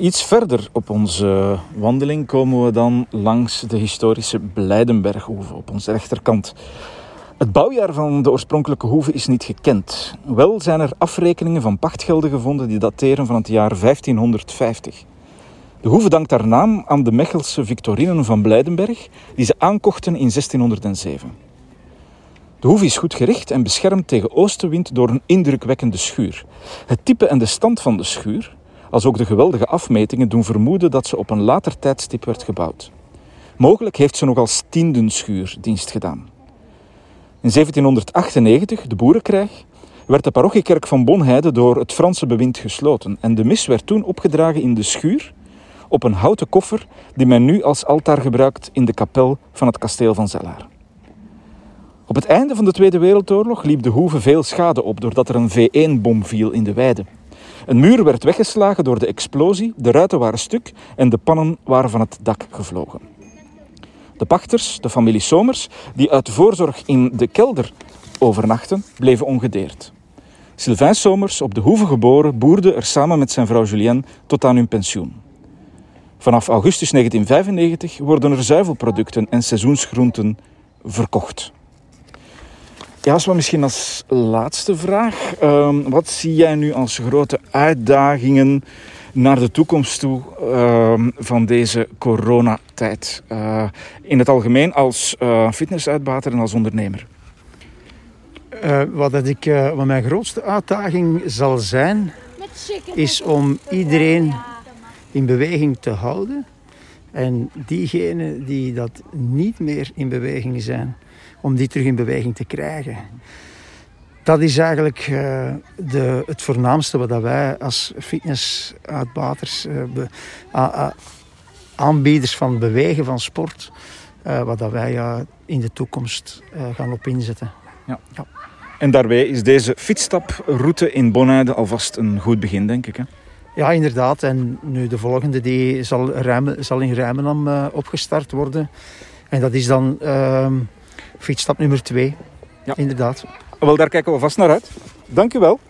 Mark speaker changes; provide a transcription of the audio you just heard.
Speaker 1: Iets verder op onze wandeling komen we dan langs de historische Blijdenberghoeve op onze rechterkant. Het bouwjaar van de oorspronkelijke hoeve is niet gekend. Wel zijn er afrekeningen van pachtgelden gevonden die dateren van het jaar 1550. De hoeve dankt haar naam aan de Mechelse Victorinen van Blijdenberg, die ze aankochten in 1607. De hoeve is goed gericht en beschermd tegen oostenwind door een indrukwekkende schuur. Het type en de stand van de schuur, als ook de geweldige afmetingen, doen vermoeden dat ze op een later tijdstip werd gebouwd. Mogelijk heeft ze nog als tiendenschuur dienst gedaan. In 1798, de boerenkrijg, werd de parochiekerk van Bonheide door het Franse bewind gesloten en de mis werd toen opgedragen in de schuur op een houten koffer die men nu als altaar gebruikt in de kapel van het kasteel van Zellaar. Op het einde van de Tweede Wereldoorlog liep de hoeve veel schade op doordat er een V1-bom viel in de weide. Een muur werd weggeslagen door de explosie, de ruiten waren stuk en de pannen waren van het dak gevlogen. De pachters, de familie Somers, die uit voorzorg in de kelder overnachten, bleven ongedeerd. Sylvain Somers, op de Hoeve geboren, boerde er samen met zijn vrouw Julienne tot aan hun pensioen. Vanaf augustus 1995 worden er zuivelproducten en seizoensgroenten verkocht. Ja, we misschien als laatste vraag. Ehm, wat zie jij nu als grote uitdagingen naar de toekomst toe ehm, van deze coronatijd? Uh, in het algemeen als uh, fitnessuitbater en als ondernemer?
Speaker 2: Uh, wat, dat ik, wat mijn grootste uitdaging zal zijn, is om iedereen in beweging te houden. En diegenen die dat niet meer in beweging zijn, om die terug in beweging te krijgen. Dat is eigenlijk uh, de, het voornaamste wat wij als fitnessuitbaters, uh, aanbieders van bewegen, van sport, uh, wat dat wij in de toekomst gaan op inzetten.
Speaker 1: Ja. ja. En daarbij is deze fietsstaproute in Bonheide alvast een goed begin, denk ik. Hè?
Speaker 2: Ja, inderdaad. En nu de volgende die zal, zal in Ruimenam opgestart worden. En dat is dan ehm, fietsstap nummer twee. Ja. Inderdaad.
Speaker 1: Wel, daar kijken we vast naar uit. Dank u wel.